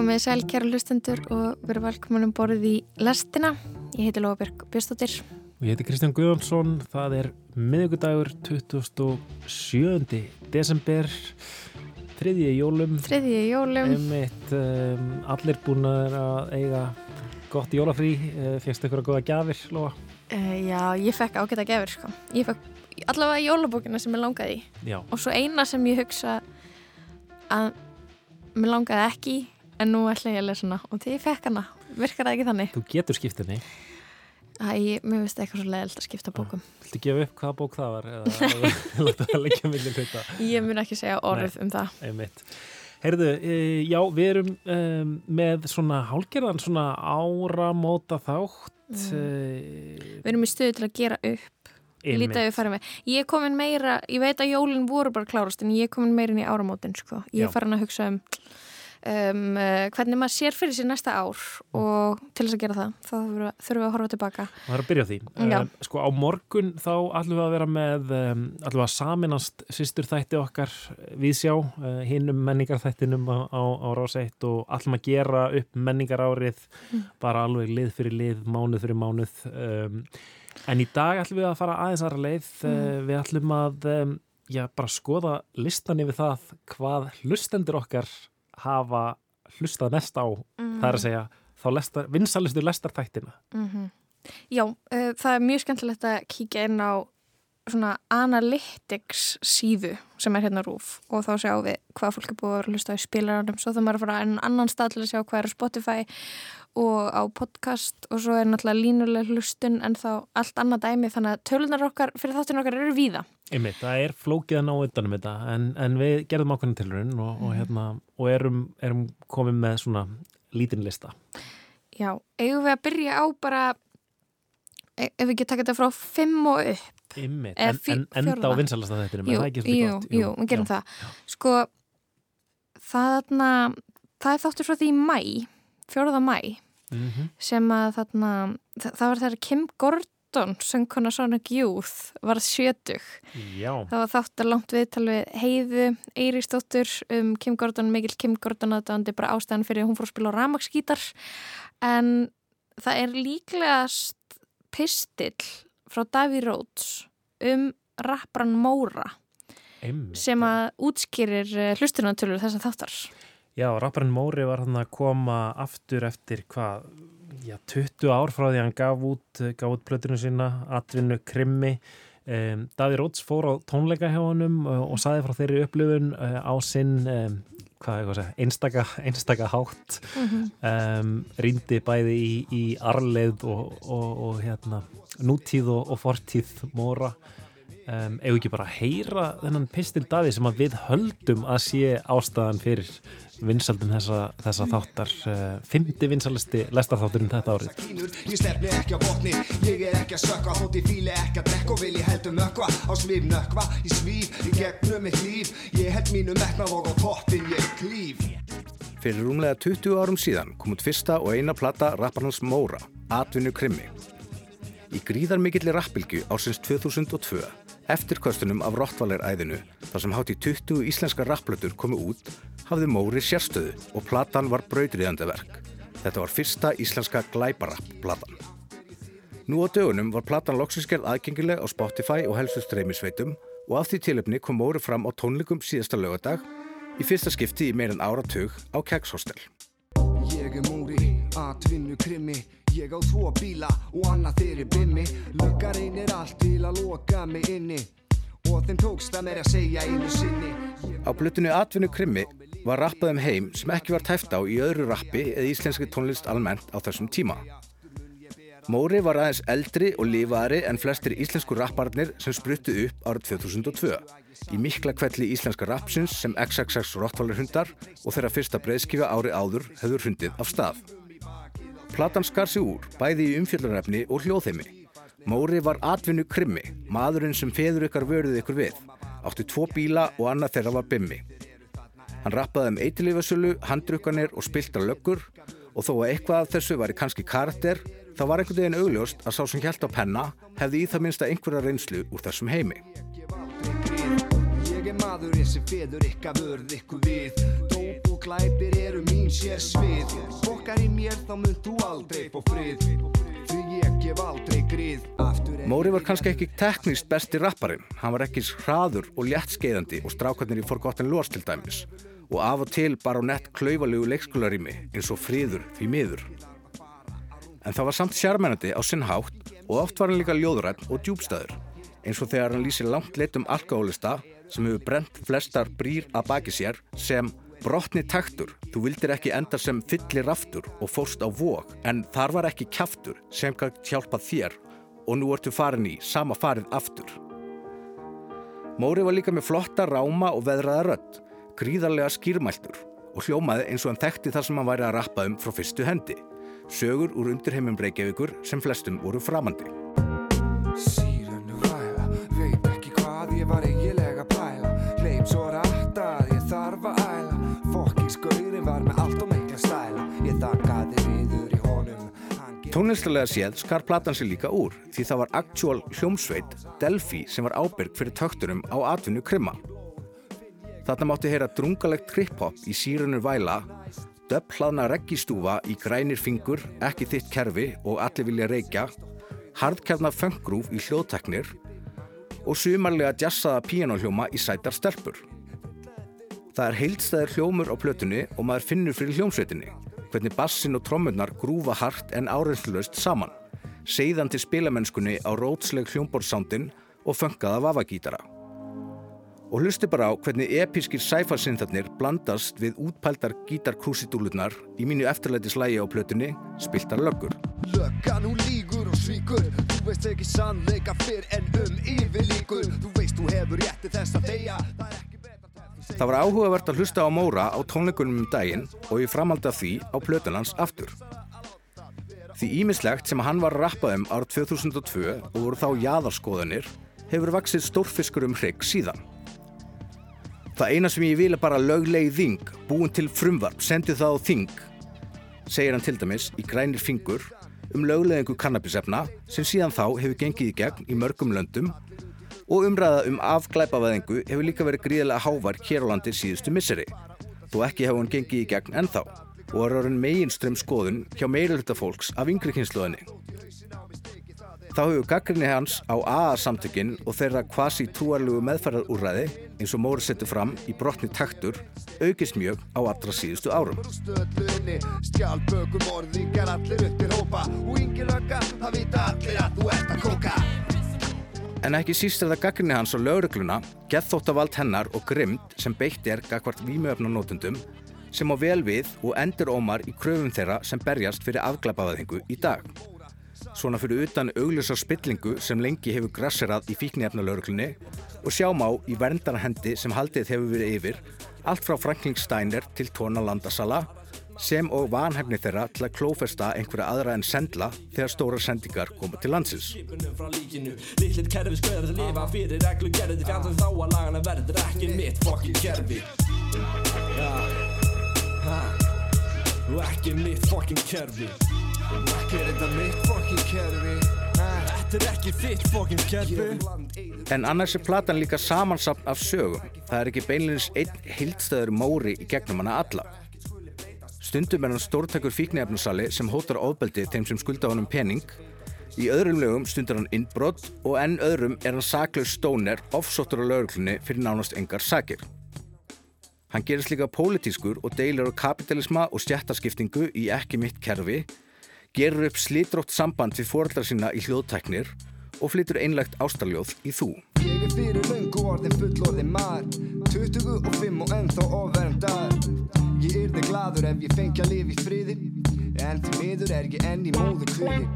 komið sæl kæra hlustendur og verið velkomin um borðið í lestina. Ég heiti Lóabjörg Björnstóttir. Og ég heiti Kristján Guðjónsson, það er miðugudagur 27. desember, þriðji jólum. Þriðji jólum. Einmitt, um, allir búin að eiga gott jólafrí, uh, fegst ykkur að góða gafir, Lóa? Uh, já, ég fekk ágætt að gefur, sko. Ég fekk allavega jólabókina sem ég langaði í. Já. Og svo eina sem ég hugsa að mér langaði ekki í, en nú ætla ég að lesa hana og því ég fekk hana, virkar það ekki þannig? Þú getur skiptinni. Æ, mér finnst eitthvað svo leiðilt að skipta bókum. Viltu gefa upp hvaða bók það var? Eða láta það leggja millir hluta? Ég mun ekki segja orð Nei. um það. Einmitt. Heyrðu, e, já, við erum um, með svona hálgerðan svona áramóta þátt. Mm. Við erum í stöðu til að gera upp lítið að við farum með. Ég er komin meira, ég veit að jólinn voru bara klárast en ég er komin meira inn í áramótin sko. Ég er farin að hugsa um, um uh, hvernig maður sér fyrir sér næsta ár og til þess að gera það þá þurfum við- við að horfa tilbaka. Það er að byrja því. Já. Um, sko á morgun þá ætlum við að vera með, um, ætlum við að saminast sýstur þætti okkar viðsjá, uh, hinnum menningarþættinum á, á, á rás 1 og ætlum að gera upp menningarárið bara alveg lið fyrir lið, mánuð fyrir mánuð. Um, en í dag ætlum við að fara aðeins aðra leið. Uh, við ætlum að já, bara skoða listan yfir það hvað hlustendur okkar hafa hlustað mest á, það er að segja þá lestar, vinsalistu lestarþættina. Já, uh, það er mjög skemmtilegt að kíkja inn á svona analytics síðu sem er hérna rúf og þá sjáum við hvað fólk er búið að vera að hlusta á í spilaranum. Svo þá maður að fara enn annan stað til að sjá hvað er á Spotify og á podcast og svo er náttúrulega línuleg hlustun en þá allt annað dæmi. Þannig að tölunar okkar fyrir þáttun okkar eru víða. Einmitt, það er flókið að ná utanum þetta en, en við gerðum ákveðin tilraun og, og, hérna, og erum, erum komið með svona lítinn lista. Já, eigum við að byrja á bara ef við ekki taka þetta frá fimm og upp. Einmitt, en, en enda á vinsalasta þetta Jú, jú, jú, við gerum það. Sko, þarna það er þáttur frá því mæ 4. mæ mm -hmm. sem að þarna það, það var þegar Kim Gordon söngkona Sonic Youth var sjötug. Já, það var þáttur langt viðtal við Heiðu Eiríksdóttur um Kim Gordon mikil Kim Gordon aðdæðandi bara ástæðan fyrir að hún fór að spila á ramagsgítar en það er líklegast pistill frá Davy Rhodes um rappran Móra einmitt. sem að útskýrir hlustunatölur þessar þáttar. Já, rapparinn Móri var hann að koma aftur eftir hvað, já, 20 ár frá því að hann gaf út, gaf út plötunum sína, atvinnu, krimmi. Um, Daví Róts fór á tónleika hjá honum uh, og saði frá þeirri upplifun uh, á sinn, um, einstaka, einstaka hátt. Um, rýndi bæði í, í arleið og, og, og hérna, nútíð og, og fortíð Móra. Um, ef ekki bara að heyra þennan pistil Daví sem að við höldum að sé ástæðan fyrir vinsaldum þessa, þessa þáttar uh, fymti vinsalisti lestarþátturinn þetta árið? Ég stefni ekki á botni, ég er ekki að sökka Þótt ég fíli ekki að drekka og vil ég heldur mökva Á svif nökva, ég svíf í gegnum mitt líf. Ég held mínu metnað og á toppin ég klíf. Fyrir rúmlega 20 árum síðan kom út fyrsta og eina plata rapparnans Móra, Atvinnu Krimmi. Í gríðarmikilli rappilgju ársins 2002, eftir kvöstunum af Rottvaler-æðinu, þar sem hátt í 20 íslenska rapplötur komu út, hafði Móri sérstöðu og platan var brautriðandi verk. Þetta var fyrsta íslenska glæbarapp-platan. Nú á dögunum var platan loksinskerð aðgengileg á Spotify og helstu streymisveitum og af því tilöfni kom Móri fram á tónleikum síðasta lögadag í fyrsta skipti í meirinn áratug á Kegshostel. Ég er múri, atvinnu krimmi Ég á tvo bíla og annað þeirri bimmi Luggar einir allt til að loka mig inni Og þeim tókst að mér að segja einu sinni Á blötunni Atvinnu Krimmi var rappað um heim sem ekki var tæft á í öðru rappi eða íslenski tónlist almennt á þessum tíma. Móri var aðeins eldri og lifaðari en flestir íslensku rapparnir sem spruttu upp árið 2002 í mikla kvelli íslenska rappsins sem XXX Rottweiler hundar og þeirra fyrsta breyðskifa ári áður hefur hundið af stað. Platan skar sig úr, bæði í umfjöldunarefni og hljóðheimi. Móri var atvinnu krimmi, maðurinn sem feður ykkar vörðið ykkur við. Átti tvo bíla og annað þeirra var bimmi. Hann rappaði um eitilífasölu, handrukkanir og spiltar löggur og þó að eitthvað af þessu var í kannski karakter, þá var einhvern veginn augljóst að sá sem hjælt á penna hefði í það minnsta einhverja reynslu úr þessum heimi. Og glæpir eru mín sér svið. Fokkar í mér þá mynd þú aldrei fá frið. Því ég gef aldrei grið. Móri var kannski ekki teknist besti rapparinn. Hann var ekki hraður og léttskeiðandi og strákarnir í Forgotten Lores til dæmis. Og af og til bara á nett klaufalegu leikskólarými eins og friður því miður. En það var samt sjarmennandi á sinn hátt og oft var hann líka ljóðrætt og djúbstæður eins og þegar hann lýsir langt leitum alkohólista sem hefur brent flestar brýr að baki sér sem brotni taktur, þú vildir ekki enda sem fyllir aftur og fórst á vók en þar var ekki kjaftur sem gætt hjálpa þér og nú ertu farin í sama farið aftur. Móri var líka með flotta ráma og veðraða rödd, gríðarlega skýrmæltur og hljómaði eins og hann þekkti það sem hann væri að rappa um frá fyrstu hendi. Sögur úr undirheimum Reykjavíkur sem flestum voru framandi. Sýrunu væla, veit ekki hvað ég var eiginlega Tónlistalega séð skar platan sér líka úr því það var actual hljómsveit Delphi sem var ábyrg fyrir tökturum á atvinnu krimma. Þarna mátti heyra drungalegt trip-hop í sírunur væla, döpplaðna reggistúfa í grænir fingur, ekki þitt kerfi og allir vilja reykja, hardkjarnar funkgrúf í hljóðteknir og sumarlega jazzaða píanóhljóma í sætar stelpur. Það er heildstæðir hljómur á plötunni og maður finnur fyrir hljómsveitinni, hvernig bassin og trommurnar grúfa hart en áreynslust saman, seiðandi spilamennskunni á rótsleg hljómborðsándin og funkaða vavagítara. Og hlusti bara á hvernig episkir sæfarsyntharnir blandast við útpældar gítarkrúsidúlurnar í mínu eftirlætislægi á plötunni Spiltar löggur. Löggan hún lígur og svíkur Þú veist ekki sannleika fyrr en um yfirlíkur Þú veist þú hefur rétti þess að deyja Það er ekki Það var áhugavert að hlusta á Móra á tónleikunum um daginn og ég framaldi af því á plötunans aftur. Því ímislegt sem hann var að rappa um árið 2002 og voru þá jaðarskoðanir hefur vaksið stórfiskur um hrygg síðan. Það eina sem ég vil er bara lögleg þing, búin til frumvarp, sendi það á þing, segir hann til dæmis í grænir fingur um lögleðingu kannabisefna sem síðan þá hefur gengið í gegn í mörgum löndum og umræða um afglæpavæðingu hefur líka verið gríðilega hávar hér á landi síðustu misseri, þó ekki hefur hann gengið í gegn ennþá og er orðin meginströmm skoðun hjá meirulita fólks af yngri kynsluðinni. Þá hefur gaggrinni hans á AA-samtökin og þeirra kvasi trúarlegu meðferðarúræði eins og Móri setur fram í brotni taktur aukist mjög á allra síðustu árum. Skjálpökum orðingar allir uppir hópa Og yngi lögga, það vita allir að þú ert að kóka En ekki síst er það gaggrinni hans á lögregluna, geðþóttavald hennar og grimd sem beitt er gagvart vímuöfnanótundum sem á vel við og endur ómar í kröfum þeirra sem berjast fyrir afglapaðingu í dag. Svona fyrir utan augljósar spillingu sem lengi hefur grasserað í fíknefna lauruglunni og sjáum á í verndarhendi sem haldið hefur verið yfir allt frá Franklin Steiner til Tóna Landasala sem og vanhefni þeirra til að klófesta einhverja aðra en sendla þegar stóra sendingar koma til landsins. kerfi En annars er platan líka samansapn af sögum. Það er ekki beinleins einn hildstæður móri í gegnum hana alla. Stundum er hann stórtækur fíknefnusali sem hótar ofbeldi þeim sem skulda honum pening. Í öðrum lögum stundar hann innbrott og enn öðrum er hann saklaus stóner offsóttur á lauruglunni fyrir nánast engar sakir. Hann gerist líka pólitískur og deilir á kapitalisma og stjættaskiptingu í ekki mitt kerfi, gerur upp slitrótt samband við fóreldrar sína í hljóðtæknir og flytur einlegt ástarljóð í þú. Ég er fyrir löngu orðin fullorðin maður 25 og ennþá ofverndar Ég yrði gladur ef ég lifa í friði En því miður er ég enn í móðu kviði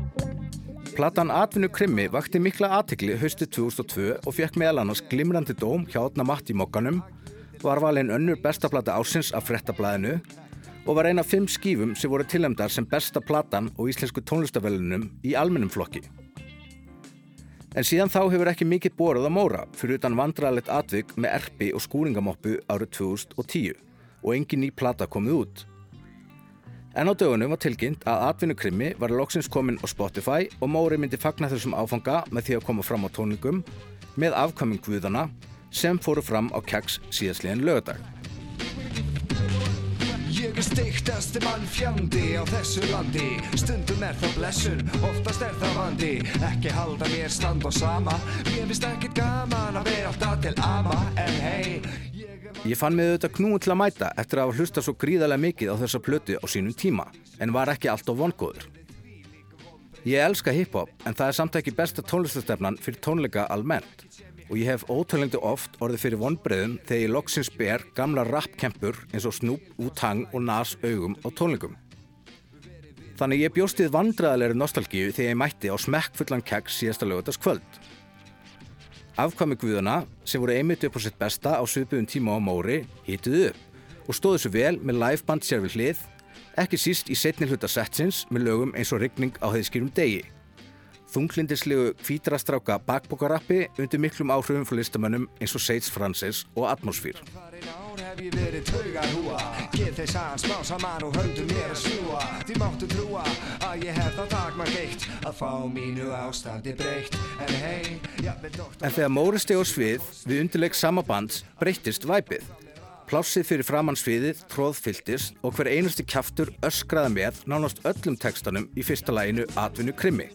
Platan Atvinnu Krimmi vakti mikla aðtikli haustu 2002 og fekk meðal annars glimrandi dóm hjá Átna Matt í Mokkanum, var valinn önnur besta plata ásins af frettablaðinu og var eina af fimm skífum sem voru tilhemdar sem besta platan og íslensku tónlistavellunum í almennum flokki. En síðan þá hefur ekki mikið borað á móra fyrir utan vandrarlegt atvik með erpi og skúringamoppu árið 2010 og engin ný plata komið út. En á dögunum var tilkynnt að atvinnukrimmi var loksins komin á Spotify og Móri myndi fagna þessum áfanga með því að koma fram á tónlingum með afkvæming guðana sem fóru fram á keks síðastliðin lögadag. Steiktasti mann fjandi á þessu landi Stundum er það blessun, oftast er það vandi Ekki halda mér stand og sama Mér finnst ekkert gaman að vera alltaf til ama En hei, ég er Ég fann mig auðvitað knúin til að mæta eftir að hafa hlusta svo gríðarlega mikið á þessa plötu á sínum tíma, en var ekki alltaf vongóður. Ég elska hiphop, en það er samt ekki besta tónlistastefnan fyrir tónleika almennt. Og ég hef ótalengdu oft orðið fyrir vonbreiðum þegar ég loksins ber gamla rappkempur eins og Snoop, Wu-Tang og Nas augum á tónleikum. Þannig ég bjóst við vandræðalegri nostalgíu þegar ég mætti á smekkfullan kegg síðasta lögutaskvöld. Afkvæmi guðuna, sem voru einmitt upp á sitt besta á svipuðum tíma á Móri, hýtuðu upp og stóðu svo vel með liveband sér við hlið, ekki síst í setni hluta setsins með lögum eins og rigning á heiðskýrum degi. Þunglindislegu kvítrastráka bakbókarappi undir miklum áhrifum fyrir listamönnum eins og Seitz Francis og breytt En þegar Móri steg á svið við undirleik sama bands breyttist væpið. Plássið fyrir framann sviðið tróðfylltist og hver einusti kjaftur öskraði með nánast öllum textanum í fyrsta læginu Atvinnu Krimmi.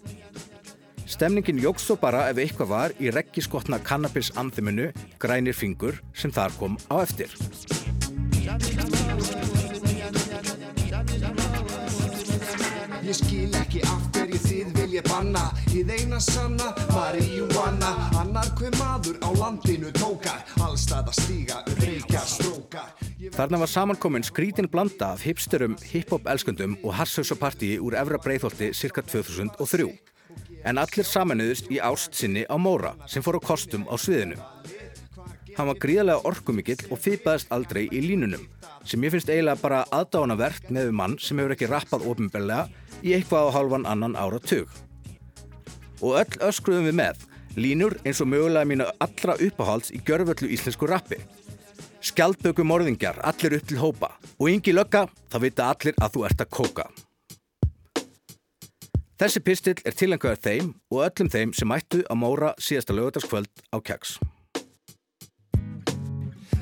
Stemningin jógst svo bara ef eitthvað var í reggiskotna cannabis antheminu Grænir fingur sem þar kom á eftir. Ég skil ekki af hverju þið vilja banna Ég eina sanna, marihuana Annar hver maður á landinu tókar Allstað að stíga, reykja, strókar Ég Þarna var samankomin skrítin blanda af hipsterum, hiphop elskundum og harsauðsapartíi úr Efra Breiðholti cirka 2003. En allir samanuðust í ást sinni á Móra sem fór á kostum á sviðinu. Hann var gríðarlega orkumikill og fýpaðist aldrei í línunum sem ég finnst eiginlega bara aðdánavert með mann sem hefur ekki rappað ofinbellega í eitthvað á hálfan annan ára tug. Og öll öskruðum við með, línur eins og mögulega mínu allra uppáhalds í gjörvöldu íslensku rappi. Skjaldböku morðingjar, allir upp til hópa og yngi lögga, þá vita allir að þú ert að kóka. Þessi pistill er tilengaður þeim og öllum þeim sem mættu að móra síðasta lögutaskvöld á keks.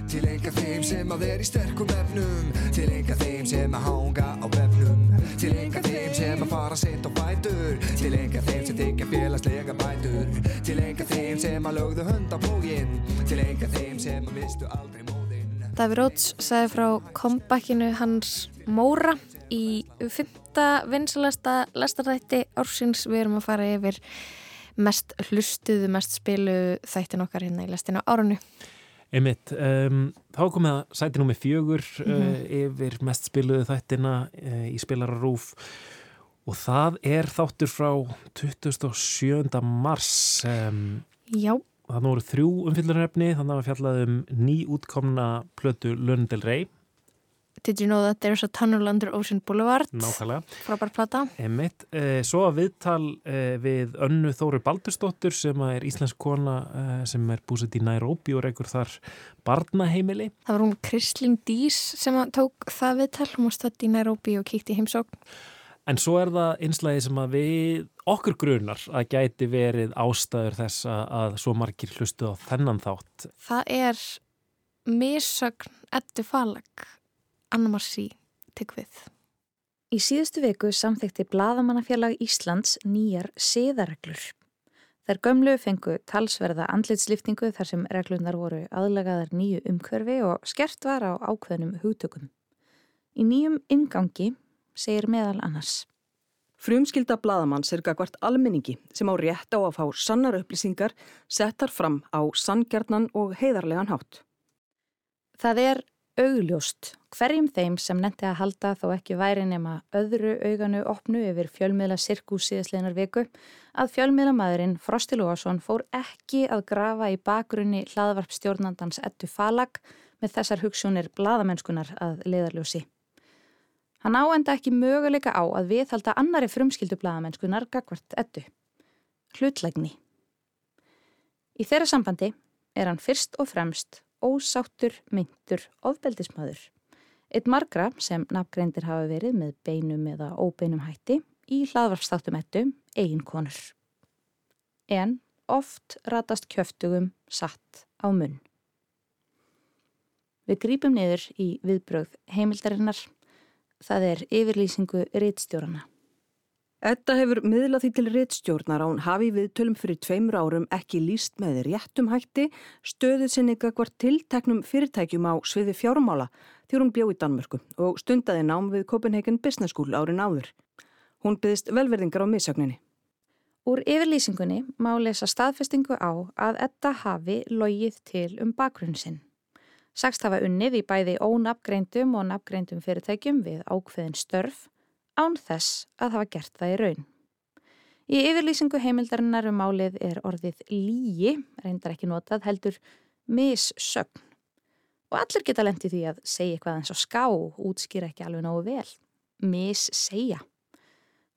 Til enga þeim sem að er í sterkum efnum. Til enga þeim sem að hanga á vefnum. Til enga þeim sem að fara sent á bætur Til enga þeim sem þykja félagslega bætur. Til enga þeim sem að lögðu hönd á plógin Til enga þeim sem að mistu aldrei móðin Daví Róts sagði frá comebackinu hans Móra í fymta vinsalasta lestarþætti ársins. Við erum að fara yfir mest hlustuðu, mest spiluðu þættin okkar hérna í lestinu árunnu. Einmitt, um, þá komið að sæti númið fjögur uh, yfir mest spiluðu þættina uh, í spilararúf og það er þáttur frá 27. mars um, Já, þannig voru þrjú umfyllunarefni þannig að við fjallaðum ný útkomna plötu Lundel Rey, did you know that there's a tunnel under Ocean Boulevard? nákvæmlega Frábær plata. Einmitt, uh, svo að viðtal uh, við Önnu Þóru Baldursdóttur sem er íslensk kona uh, sem er búsett í Nairobi og reykur þar barnaheimili Það var hún Kristlín Dís sem tók það viðtal. Hún var stödd í Nairobi og kíkti í heimsókn. En svo er það einslægi sem að við okkur grunar að gæti verið ástæður þess að, svo margir hlustu á þennan þátt. Það er missögn Eddu Falag, Anna Marci, Tyggvið. Í síðustu viku samþekti Blaðamannafélag Íslands nýjar siðareglur. Þær gömlu fengu talsverða andlitsliftingu þar sem reglunar voru aðlagaðar nýju umhverfi og skert var á ákveðnum hugtökum. Í nýjum ingangi segir meðal annars. Frumskylda bladamanns er gagvart almenningi sem á rétt á að fá sannar upplýsingar settar fram á sanngjarnan og heiðarlegan hátt. Það er augljóst hverjum þeim sem nefndi að halda þó ekki væri nema öðru auganu opnu yfir fjölmiðla sirkus síðasleinar viku að fjölmiðlamæðurinn Frosti Lóasson fór ekki að grafa í bakgrunni hlaðvarpstjórnandans Ettu Falag með þessar hugsunir bladamennskunar að leiðarljósi. Hann áenda ekki möguleika á að viðhalda annari frumskildu bladamennskunar gagvart Ettu. Hlutlægni. Í þeirra sambandi er hann fyrst og fremst ósáttur, myndur, ofbeldismæður. Eitt margra sem nafngreindir hafa verið með beinum eða óbeinum hætti í hlaðvarpstáttum ettu eigin konur. En oft ratast kjöftugum satt á munn. Við grípum niður í viðbröð heimildarinnar það er yfirlýsingu rítstjórana. Edda hefur miðlað því til rittstjórnar að hún hafi við tölum fyrir tveimur árum ekki líst með réttum hætti stöðið sinni gagvar tilteknum fyrirtækjum á sviði fjármála því hún bjó í Danmörku og stundaði nám við Copenhagen Business School árin áður. Hún byggðist velverðingar á missögninni. Úr yfirlýsingunni má lesa staðfestingu á að Edda hafi logið til um bakgrunn sinn. Sagst hafa unnið í bæði ónafgreindum og nafgreindum fyrirtækjum við ákveðin störf án þess að hafa gert það í raun. Í yfirlýsingu heimildarinnar um málið er orðið lígi, reyndar ekki notað, heldur missögn. Og allir geta lendið því að segja eitthvað eins og ská, útskýra ekki alveg nógu vel. Missegja.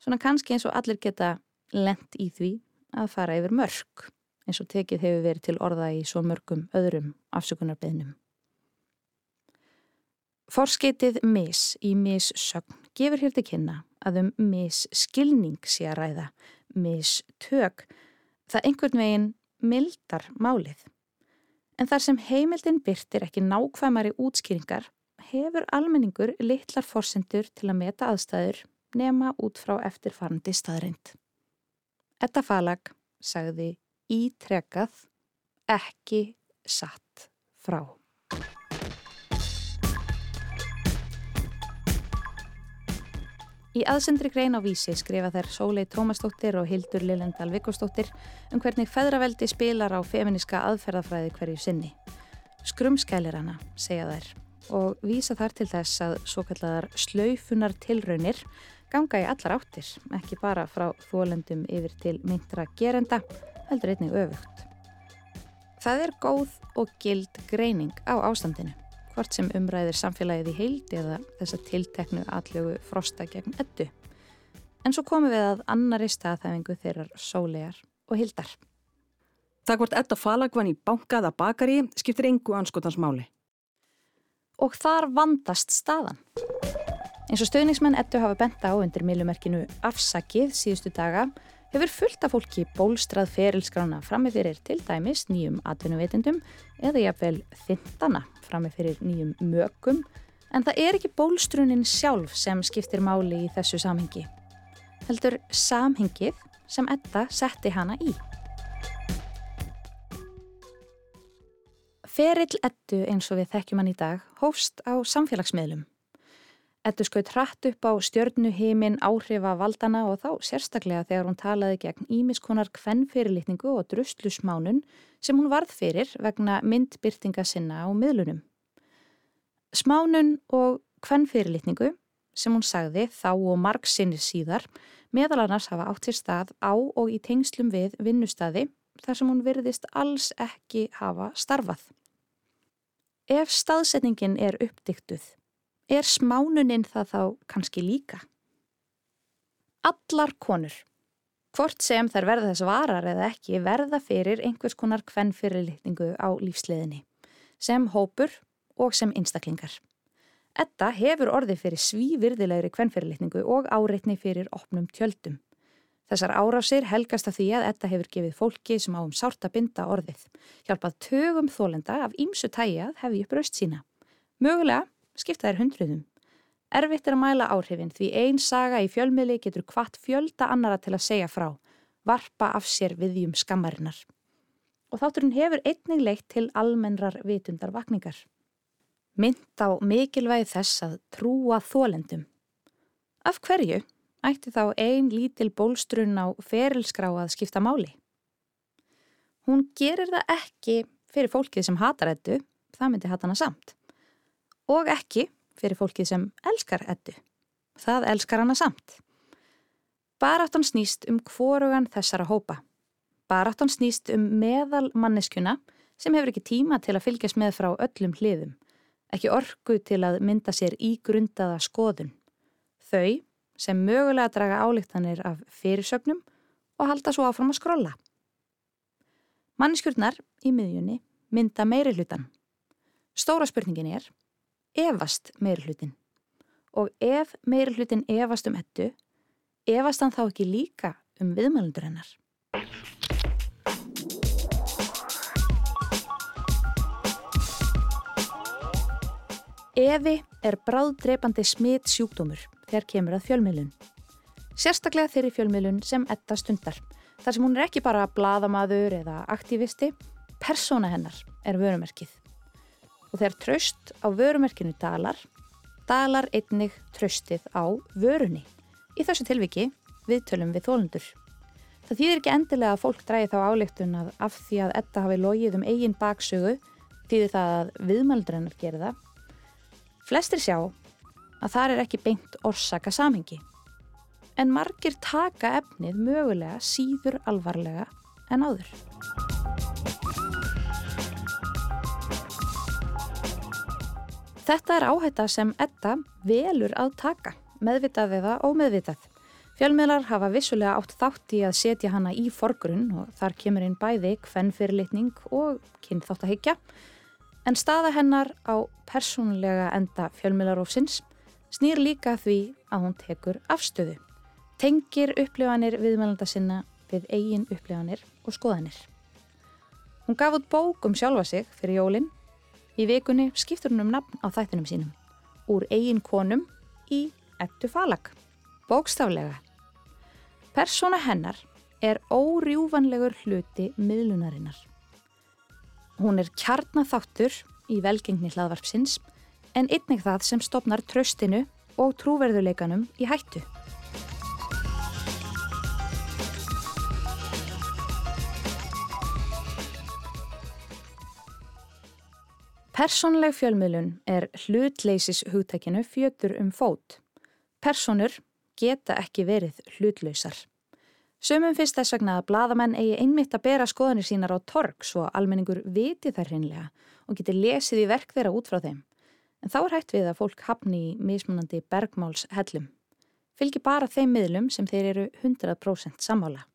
Svona kannski eins og allir geta lend í því að fara yfir mörg, eins og tekið hefur verið til orða í svo mörgum öðrum afsökunarbeðnum. Forskeitið mis í missögn gefur hér til kynna að um misskilning sé að ræða, mistök, það einhvern veginn mildar málið. En þar sem heimildin byrtir ekki nákvæmari útskýringar hefur almenningur litlar forsendur til að meta aðstæður nema út frá eftirfarandi staðrind. Etta falag sagði ítrekað ekki satt frá. Í aðsendri grein á vísi skrifa þær Sólei Tómasdóttir og Hildur Lillendal Vikostóttir um hvernig feðraveldi spilar á feminiska aðferðafræði hverju sinni. Skrumskælir hana, segja þær, og vísa þar til þess að svo kalladar slaufunar tilraunir ganga í allar áttir, ekki bara frá þólendum yfir til myndra gerenda, heldur einnig öfugt. Það er góð og gild greining á ástandinu hvort sem umræðir samfélagið í heildi eða þessa tilteknu allögu frosta gegn eddu. En svo komum við að annari staðhæfingu þeirrar sólegar og hildar. Það hvort edda falagvann í bankaða bakari skiptir engu anskotans máli. Og þar vandast staðan. Eins og stöðningsmenn eddu hafa benta á undir millumerkinu afsakið síðustu daga hefur fullt af fólki bólstrað ferilskrána frammi fyrir til dæmis nýjum atvinnuveitendum eða jáfnvel þintana frammi fyrir nýjum mögum en það er ekki bólstrunin sjálf sem skiptir máli í þessu samhengi. Heldur samhengið sem Edda setti hana í. Ferill Eddu eins og við þekkjum hann í dag hófst á samfélagsmiðlum. Ettu skaut hratt upp á stjörnu heimin áhrifa valdana og þá sérstaklega þegar hún talaði gegn ímiskonar kvennfyrirlitningu og druslusmánun sem hún varð fyrir vegna myndbyrtinga sinna á miðlunum. Smánun og kvennfyrirlitningu sem hún sagði þá og marg sinnir síðar meðal annars hafa átt sér stað á og í tengslum við vinnustadi þar sem hún virðist alls ekki hafa starfað. Ef staðsetningin er uppdiktuð er smánuninn það þá kannski líka? Allar konur, hvort sem þær verða þess varar eða ekki, verða fyrir einhvers konar kvennfyrirlitningu á lífsleðinni, sem hópur og sem einstaklingar. Etta hefur orðið fyrir svívirðilegri kvennfyrirlitningu og áreitni fyrir opnum tjöldum. Þessar árásir helgast af því að Etta hefur gefið fólki sem á um sárta binda orðið. Hjálpað tögum þólenda af ímsu tæjað hefði upp raust sína. Mögulega skipta þær hundruðum. Erfitt er að mæla áhrifin því einn saga í fjölmiðli getur hvart fjölda annara til að segja frá, varpa af sér viðjum skammarinnar. Og þátturinn hefur einnig leitt til almennrar vitundar vakningar. Mynd á mikilvægi þess að trúa þólendum. Af hverju ætti þá ein lítil bólstrun á ferilskrá að skipta máli? Hún gerir það ekki fyrir fólkið sem hatar ettu, það myndi hatana samt og ekki fyrir fólkið sem elskar ettu. Það elskar hana samt. Baráttan snýst um hvorugan þessara hópa. Baráttan snýst um meðal manneskjuna sem hefur ekki tíma til að fylgjast með frá öllum hliðum, ekki orgu til að mynda sér í grundaða skoðun. Þau sem mögulega draga álíktanir af fyrirsögnum og halda svo áfram að skrolla. Manneskjurnar í miðjunni mynda meiri hlutan. Stóra spurningin er efast meiri hlutin. Og ef meiri hlutin efast um ettu, efast hann þá ekki líka um viðmælundur hennar. Efi er bráðdreipandi smitt sjúkdómur þegar kemur að fjölmiðlun. Sérstaklega þeirri fjölmiðlun sem etta stundar. Þar sem hún er ekki bara bladamaður eða aktivisti, persóna hennar er vörumerkið. Og þegar tröst á vörumerkinu dalar, dalar einnig tröstið á vörunni. Í þessu tilviki viðtölum við þólundur. Það þýðir ekki endilega að fólk dræði þá álíktun að af því að etta hafi logið um eigin baksögu þýðir það að viðmældur hennar gerir það. Flestir sjá að það er ekki beint orsaka samhengi. En margir taka efnið mögulega síður alvarlega en áður. Þetta er áhætta sem etta velur að taka, meðvitað eða ómeðvitað. Fjölmiðlar hafa vissulega átt þátt í að setja hana í forgrunn og þar kemur inn bæði kvennfyrirlitning og kynþáttahyggja en staða hennar á persónulega enda fjölmiðlarófsins snýr líka því að hún tekur afstöðu. Tengir upplifanir viðmælanda sinna við eigin upplifanir og skoðanir. Hún gaf út bók um sjálfa sig fyrir jólinn. Í vikunni skiptur hún um nafn á þættinum sínum. Úr eigin konum í ettu falag. Bókstaflega. Persóna hennar er órjúvanlegur hluti miðlunarinnar. Hún er kjarnaþáttur í velgengni hlaðvarpsins en einnig það sem stopnar tröstinu og trúverðuleikanum í hættu. Personleg fjölmiðlun er hlutleysis hugtækinu fjötur um fót. Personur geta ekki verið hlutlausar. Sumum finnst þess vegna að bladamenn eigi einmitt að bera skoðanir sínar á torg svo almenningur viti þær hinnlega og geti lesið í verk þeirra út frá þeim. En þá er hægt við að fólk hafni í mismunandi bergmáls hellum. Fylgi bara þeim miðlum sem þeir eru 100% sammála.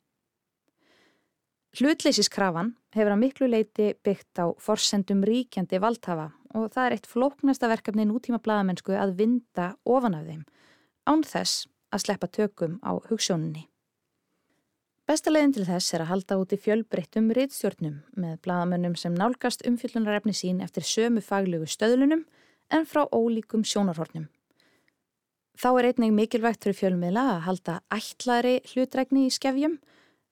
Hlutleysiskrafan hefur að miklu leiti byggt á forsendum ríkjandi valdhafa og það er eitt flóknasta verkefni nútíma bladamennsku að vinda ofan af þeim, án þess að sleppa tökum á hugssjóninni. Besta leiðin til þess er að halda út í fjölbreyttum rittstjórnum með bladamönnum sem nálgast umfyllunarefni sín eftir sömu faglögu stöðlunum en frá ólíkum sjónarhornum. Þá er einnig mikilvægt fyrir fjölmiðla að halda ætlaðri hlutregni í skefjum.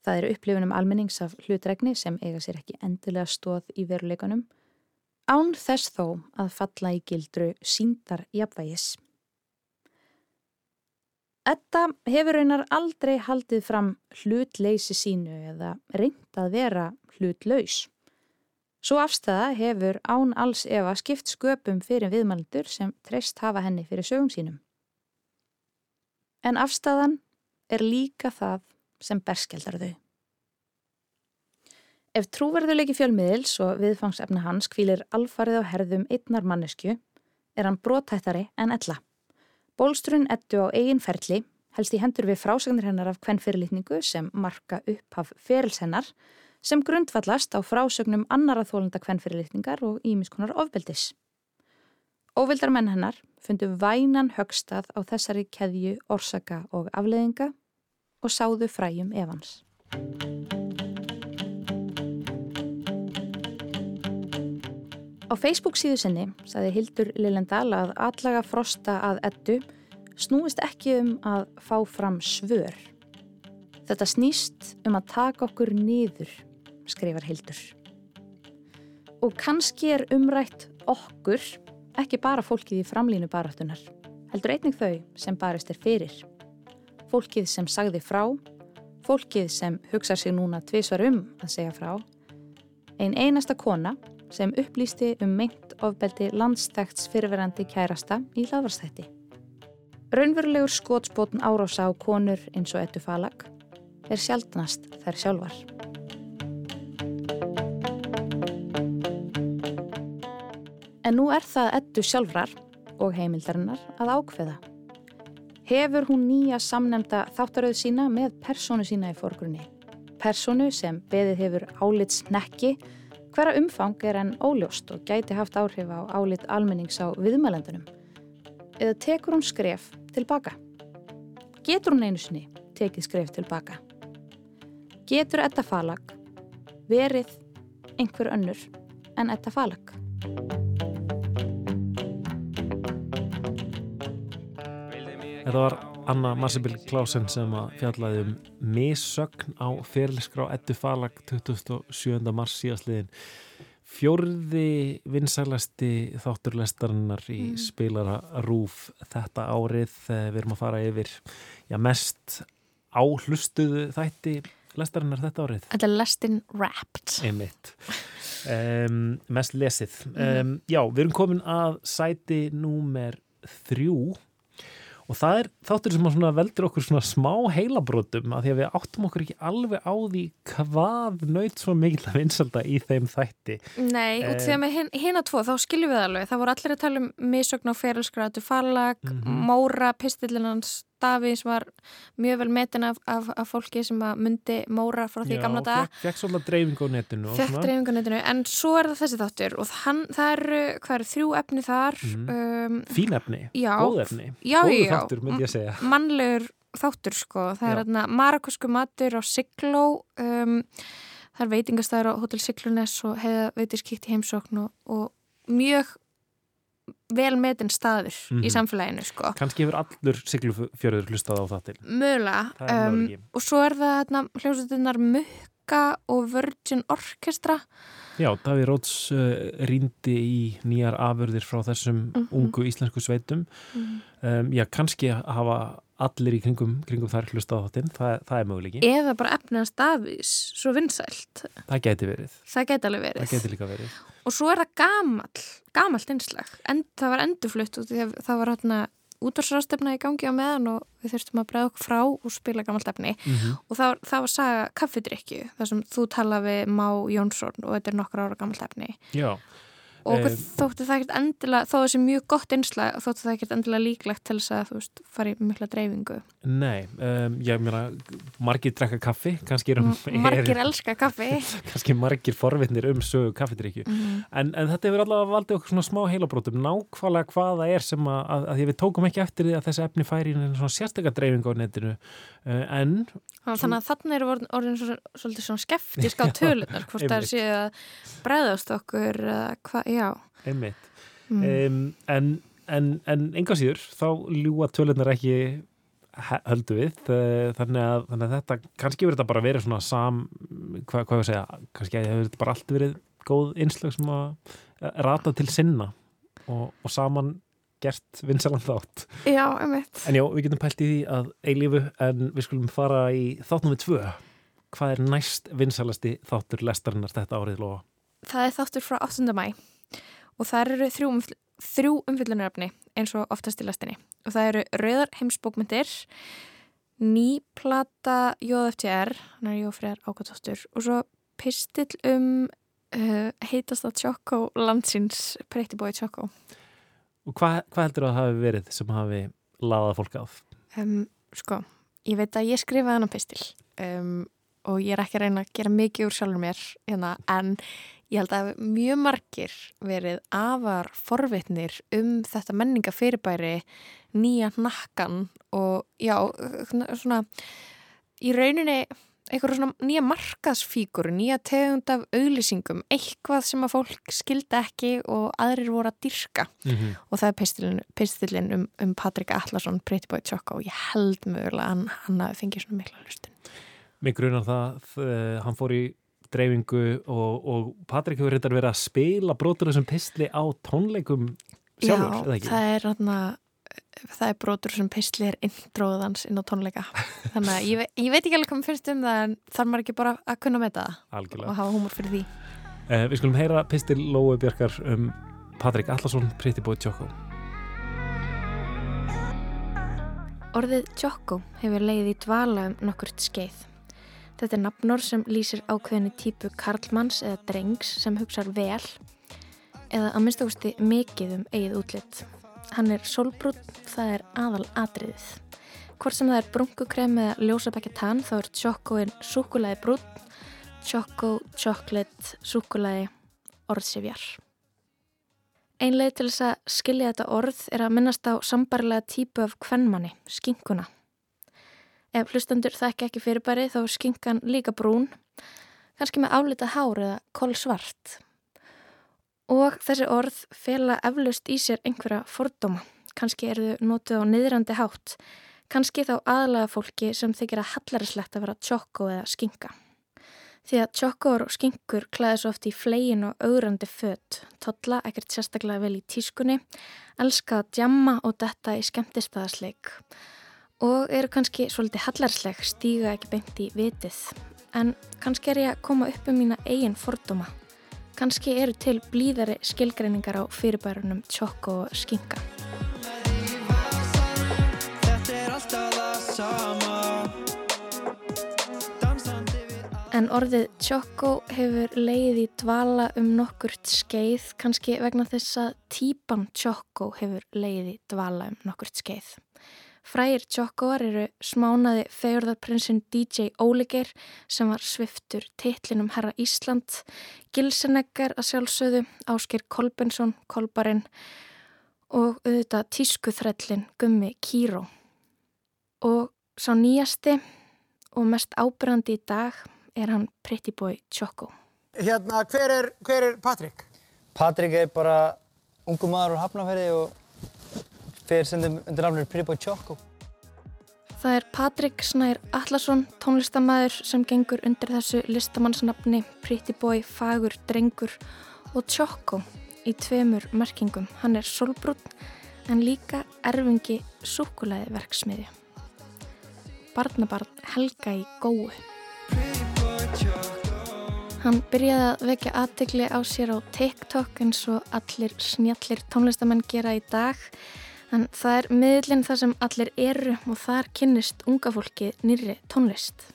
Það eru upplifunum almennings af hlutregni sem eiga sér ekki endilega stóð í veruleikanum. Án þess þó að falla í gildru síndar jafnvægis. Etta hefur raunar aldrei haldið fram hlutleysi sínu eða reynd að vera hlutlaus. Svo afstæða hefur án alls efa skipt sköpum fyrir viðmældur sem treyst hafa henni fyrir sögum sínum. En afstæðan er líka það sem berskeldar þau. Ef trúverðuleiki fjölmiðils og viðfangsefna hans kvílir alfarið á herðum einnar mannesku er hann brótættari en ella. Bólstrun ettu á eigin ferli, helst í hendur við frásagnir hennar af hvern fyrirlitningu sem marka upp af ferils hennar, sem grundvallast á frásögnum annara þólunda hvern fyrirlitningar og ímiskonar ofbeldis. Óvildar menn hennar fundu vænan högstað á þessari keðju orsaka og afleðinga og sáðu fræjum evans. Á Facebook síðu sinni saði Hildur Lillendal að allaga frosta að ettu snúist ekki um að fá fram svör. Þetta snýst um að taka okkur niður, skrifar Hildur. Og kannski er umrætt okkur, ekki bara fólkið í framlínu baráttunar, heldur einnig þau sem barist er fyrir. Fólkið sem sagði frá, fólkið sem hugsa sig núna tvísvar um að segja frá, ein einasta kona sem upplýsti um meint ofbeldi landstækts fyrirverandi kærasta í hlaðvarstætti. Raunverulegur skótsbótn árása á konur eins og ettu falag er sjaldnast þær sjálfar. En nú er það ettu sjálfrar og heimildarinnar að ákveða. Hefur hún nýja samnemda þáttaröð sína með personu sína í forgrunni. Personu sem beðið hefur álits nekki Hverra umfang er enn óljóst og gæti haft áhrif á álit almennings á viðmælendunum? Eða tekur hún skref tilbaka? Getur hún einu sinni tekið skref tilbaka? Getur þetta falag verið einhver önnur en þetta falag? Þetta var Anna Marsebill Klausen sem að fjallaði um missögn á fyrirliskrá Eddu Falag 27. mars síðastliðin. Fjórði vinsælasti þátturlestarinnar í Mm. spilara Rúf þetta árið. Eh, Við erum að fara yfir já, mest áhlustuðu þætti lestarinnar þetta árið. Þetta er Lestin Wrapped. Einmitt. Um, mest lesið. Um, já, við erum komin að sæti númer þrjú og það er þáttur sem að veldur okkur svona smá heilabrótum að því að við áttum okkur ekki alveg á því hvað naut svo mikil að vinsalda í þeim þætti. Nei, út Eh. því að með hin, hina tvo þá skiljum við alveg. Það voru allir að tala um misögn á ferilskrætu fallag, Mhm. Móra, pistillinans Daví sem var mjög vel metin af, af, af fólki sem að myndi Móra frá því í gamla daga. fekk, fekk svolítið dreifingu á netinu. Fekk svona. dreifingunetinu, en svo er það þessi þáttur og hann, það eru, hvað eru, þrjú efni þar. Mhm. Um, Fín efni, Já. góð efni, Já, góðu já. þáttur myndi ég segja. mannlegur þáttur sko, það er Já. þarna marakusku matur á Sigló um, það er veitingastæður á Hotel Siglunes og heiða veitirskipt í heimsókn og, og mjög vel metin staður Mhm. í samfélaginu sko Kanski hefur allur siglufjörður hlustað á það til. mögulega um, og svo er það hljómsveitinnar Mukka og Virgin Orchestra Já, Daví Róts uh, rýndi í nýjar afurðir frá þessum Mhm. ungu íslensku sveitum. Um, já, kannski hafa allir í kringum, kringum þær hlusta á þáttinn, það, það er möguleiki. eða bara efnins Davís svo vinsælt, Það geti verið, það geti alveg verið. Það geti líka verið. og svo er það gamall gamalt einslag, en það var endurflutt og það var hérna útvarsrástefna í gangi á meðan og við þurftum að bregða okkur frá og spila gamalt efni. Mm og það það var saga kaffidrykju þar sem þú tala við Má Jónsson og þetta er nokkur ára gamalt efni. Já, og okkur Eh, þótti það ekkert endilega þó þessi mjög gott einslag þótti það ekkert endilega líklegt til þess að þú veist fara í mikla dreifingu nei, um, ég meina, margir drekka kaffi, kannski um, margir er, elska kaffi kannski margir forvitnir um sögu kaffidrykju. Mhm. En, en þetta hefur allavega valdið okkur svona smá heilabrótum, nákvæmlega hvað það er sem að, að, að við tókum ekki eftir því að þessi efni færi í svona sérstakka dreifingu á netinu, uh, en þannig að þannig eru orðin, orðin svo, svolítið svona skeftisk á tölunar hvort það séu að bregðast okkur eða hvað, einmitt. mm. um, en, en, en enga síður þá ljúa tölunar ekki höldu við þannig að, þannig að þetta, kannski verður þetta bara verið svona sam, hvað, hvað ég að segja kannski hefur þetta bara allt verið góð innslög sem að rata til sinna og, og saman gert vinsalan þátt já, einmitt en já, við getum pælt í því að eilífu en við skulum fara í þátt nummer tvö hvað er næst vinsalasti þáttur lestarinnar þetta árið lofa? Það er þáttur frá 8. mæ og það eru þrjú, þrjú umfyllunaröfni eins og oftast í lestinni. Og það eru Rauðar heimsbókmyndir ný plata JFTR, hann er Jófriðar Ákvæðstóttur og svo pistill um uh, heitasta tjokko landsins Pretty Boy Tjokko Og hvað, hvað heldur að það hafi verið sem hafi laðað fólk að? um, Sko, ég veit að ég skrifaði hann pistill. Um, og ég er ekki að reyna að gera mikið úr sjálfur mér hérna, en ég held að mjög margir verið afar forvitnir um þetta menningafyrirbæri nýja nakkan og já, svona í rauninni eitthvað svona nýja markaðsfíkur, nýja tegund af auglýsingum, eitthvað sem að fólk skildi ekki og aðrir voru að dyrka Mm -hmm. og það er pistillin, pistillin um, um Patrik Allarsson, Pretty Boy Choco og ég held mögulega að hann, hann hafi fengið svona mikla hlustun. Mig grunar það, uh, hann fór í dreifingu og, og Patrik hefur reyndar verið að spila brotur þessum pistli á tónleikum sjálfur, eða Já, ekki? það er þarna það er brotur sem pistli er intróðans inn á tónleika þannig að ég, ve ég veit ekki alveg hvað mér finnst um það en þarf maður ekki bara að kunna með það Algjörlega. og hafa húmor fyrir því Uh, við skulum heyra pistil Lói Björkar um Patrik Allarsson, Pretty Boy Choco. Orðið Choco hefur leið í dvala um nokkurt skeið. Þetta er nafnor sem lýsir ákveðinu típu karlmanns eða drengs sem hugsar vel eða að minnstakosti mikið um eigið útlitt. Hann er sólbrún, það er aðal atriðið. Hvort sem það er brunkukrem eða ljósabækja tann þá er Chocoinn súkulæði brún, Choco, chocolate, súkulæði, orðsifjar. Einlega til þess að skilja þetta orð er að minnast á sambarilega típu af kvennmanni, skinkuna. Ef hlustandur þekki ekki fyrirbæri þá er skinkan líka brún, kannski með álita hár eða kolsvart. Og þessi orð fela eflaust í sér einhverja fordóma, kannski eru þau notið á niðrandi hátt, kannski þá aðlaga fólki sem þykir að hallarislegt að vera tjokko eða skinka. Því að tjokkor og skinkur klæði svo oft í flegin og augrandi fött, totla ekkert sérstaklega vel í tískunni, elska að djamma og detta í skemmtistæðasleik og eru kannski svolítið hallarsleg, stíga ekki beint í vitið. En kannski er ég að koma upp um mína eigin fordóma. Kannski eru til blíðari skilgreiningar á fyrirbærunum tjokko og skinka. En orðið tjokko hefur leið í dvala um nokkurt skeið, kannski vegna þess að típan tjokko hefur leið í dvala um nokkurt skeið. Frægir tjokkoar eru smánaði fegurðarprinsinn DJ Óligeir sem var sviftur titlinum Herra Ísland, Gilseneggar að sjálfsögðu, Ásker Kolbensson, Kolbarinn og auðvitað tískuþrællin Gummi Kíró. Og sá nýjasti og mest ábyrgandi í dag er hann Pretty Boy Choco. Hérna, hver er, hver er Patrik? Patrik er bara ungu maður úr Hafnarferði og fyrir sendum undir nafnir Boy Choco. Það er Patrik Snær Allarsson, tónlistamæður sem gengur undir þessu listamannsnafni Pretty Boy, Fagur, Drengur og Choco í tveimur merkingum. Hann er solbrún en líka erfingi súkulæði verksmiði. Barnabarn Helga í góu. Hann byrjaði að vekja aðtegli á sér á TikTok eins og allir snjallir tónlistamenn gera í dag en það er miðlinn þar sem allir eru og þar kynnist unga fólki nýri tónlist.